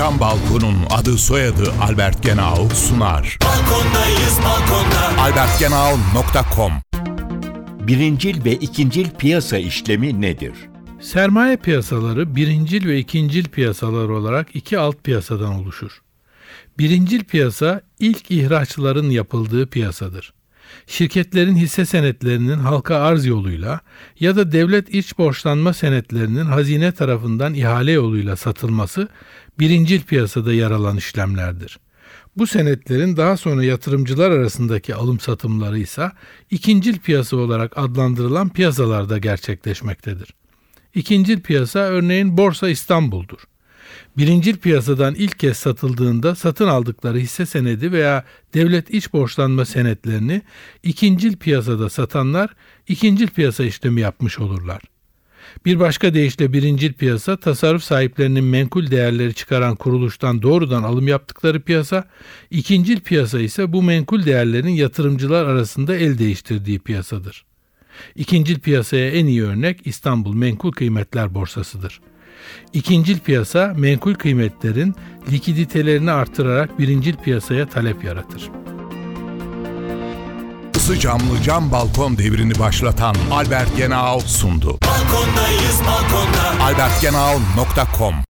Cam Balkon'un adı soyadı Albert Genau sunar. Balkondayız balkonda. albertgenau.com Birincil ve ikincil piyasa işlemi nedir? Sermaye piyasaları birincil ve ikincil piyasalar olarak iki alt piyasadan oluşur. Birincil piyasa ilk ihraçların yapıldığı piyasadır. Şirketlerin hisse senetlerinin halka arz yoluyla ya da devlet iç borçlanma senetlerinin hazine tarafından ihale yoluyla satılması birincil piyasada yer alan işlemlerdir. Bu senetlerin daha sonra yatırımcılar arasındaki alım satımları ise ikincil piyasa olarak adlandırılan piyasalarda gerçekleşmektedir. İkincil piyasa örneğin Borsa İstanbul'dur. Birincil piyasadan ilk kez satıldığında satın aldıkları hisse senedi veya devlet iç borçlanma senetlerini ikincil piyasada satanlar ikincil piyasa işlemi yapmış olurlar. Bir başka deyişle birincil piyasa tasarruf sahiplerinin menkul değerleri çıkaran kuruluştan doğrudan alım yaptıkları piyasa, ikincil piyasa ise bu menkul değerlerin yatırımcılar arasında el değiştirdiği piyasadır. İkincil piyasaya en iyi örnek İstanbul Menkul Kıymetler Borsası'dır. İkincil piyasa menkul kıymetlerin likiditelerini artırarak birincil piyasaya talep yaratır. Isı camlı cam balkon devrini başlatan Albert Genau sundu. Balkondayız balkonda. albertgenau.com